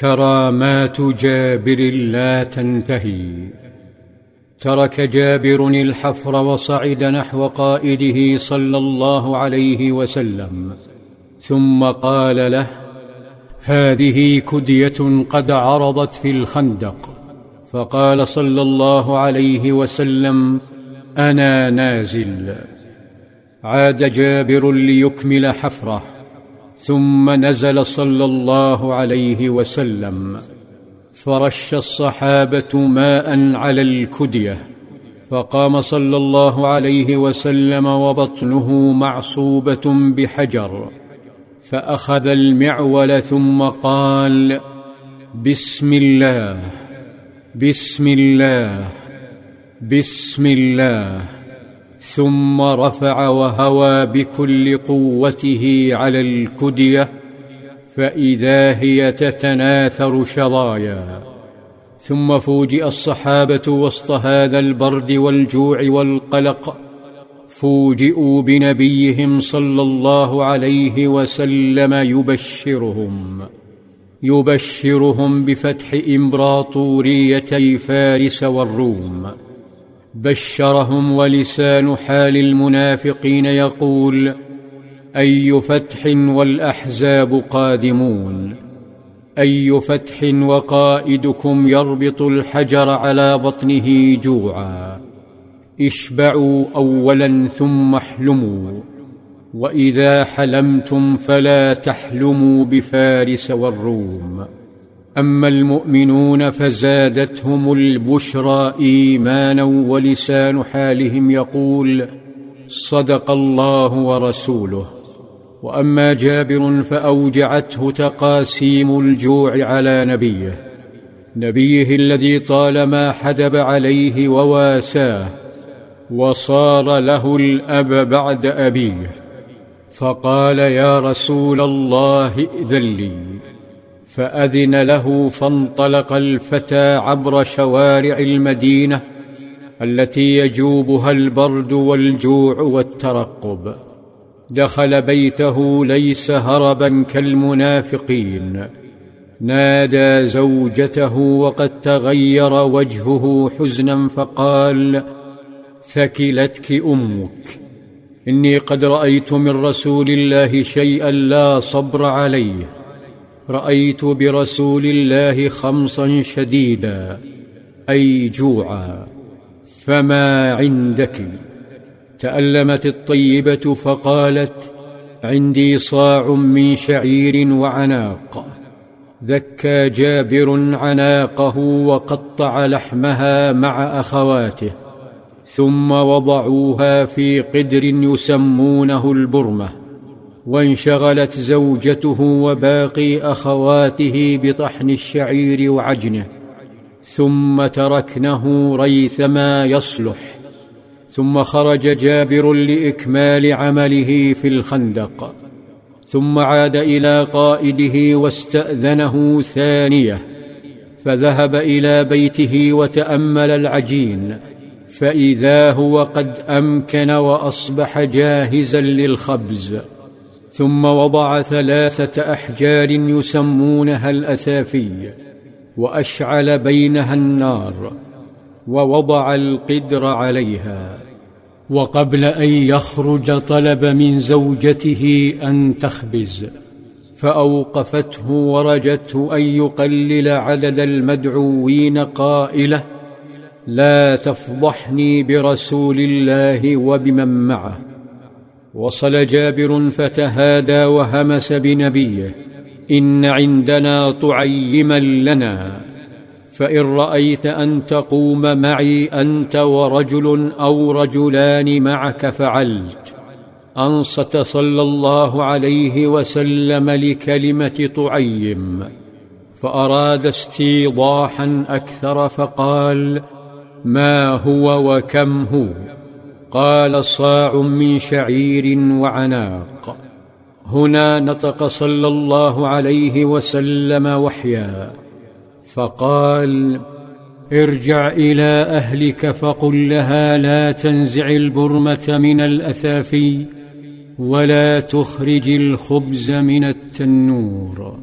كرامات جابر لا تنتهي. ترك جابر الحفر وصعد نحو قائده صلى الله عليه وسلم ثم قال له هذه كدية قد عرضت في الخندق. فقال صلى الله عليه وسلم أنا نازل. عاد جابر ليكمل حفره. ثم نزل صلى الله عليه وسلم. فرش الصحابة ماء على الكدية فقام صلى الله عليه وسلم وبطنه معصوبة بحجر فأخذ المعول ثم قال بسم الله بسم الله بسم الله. ثم رفع وهوى بكل قوته على الكدية فإذا هي تتناثر شظايا ثم فوجئ الصحابة وسط هذا البرد والجوع والقلق فوجئوا بنبيهم صلى الله عليه وسلم يبشرهم. يبشرهم بفتح إمبراطوريتي فارس والروم. بشرهم ولسان حال المنافقين يقول أي فتح والأحزاب قادمون؟ أي فتح وقائدكم يربط الحجر على بطنه جوعا؟ اشبعوا اولا ثم احلموا وإذا حلمتم فلا تحلموا بفارس والروم. أما المؤمنون فزادتهم البشرى إيمانا ولسان حالهم يقول صدق الله ورسوله. وأما جابر فأوجعته تقاسيم الجوع على نبيه نبيه الذي طالما حدب عليه وواساه وصار له الأب بعد أبيه فقال يا رسول الله ائذن لي. فأذن له فانطلق الفتى عبر شوارع المدينة التي يجوبها البرد والجوع والترقب. دخل بيته ليس هربا كالمنافقين. نادى زوجته وقد تغير وجهه حزنا فقال ثكلتك أمك. إني قد رأيت من رسول الله شيئا لا صبر عليه. رأيت برسول الله خمصا شديدا أي جوعا. فما عندك؟ تألمت الطيبة فقالت عندي صاع من شعير وعناق. ذكى جابر عناقه وقطع لحمها مع أخواته ثم وضعوها في قدر يسمونه البرمة. وانشغلت زوجته وباقي أخواته بطحن الشعير وعجنه ثم تركنه ريثما يصلح ثم خرج جابر لإكمال عمله في الخندق ثم عاد إلى قائده واستأذنه ثانية فذهب إلى بيته وتأمل العجين فإذا هو قد أمكن وأصبح جاهزا للخبز. ثم وضع ثلاثة أحجار يسمونها الأثافي وأشعل بينها النار ووضع القدر عليها وقبل أن يخرج طلب من زوجته أن تخبز فأوقفته ورجته أن يقلل عدد المدعوين قائله لا تفضحني برسول الله وبمن معه. وصل جابر فتهادى وهمس بنبيه إن عندنا طعيما لنا فإن رأيت أن تقوم معي أنت ورجل أو رجلان معك فعلت. أنصت صلى الله عليه وسلم لكلمة طعيم فأراد استيضاحا أكثر فقال ما هو وكم هو؟ قال صاع من شعير وعناق. هنا نطق صلى الله عليه وسلم وحيا فقال ارجع إلى أهلك فقل لها لا تنزع البرمة من الاثافي ولا تخرج الخبز من التنور.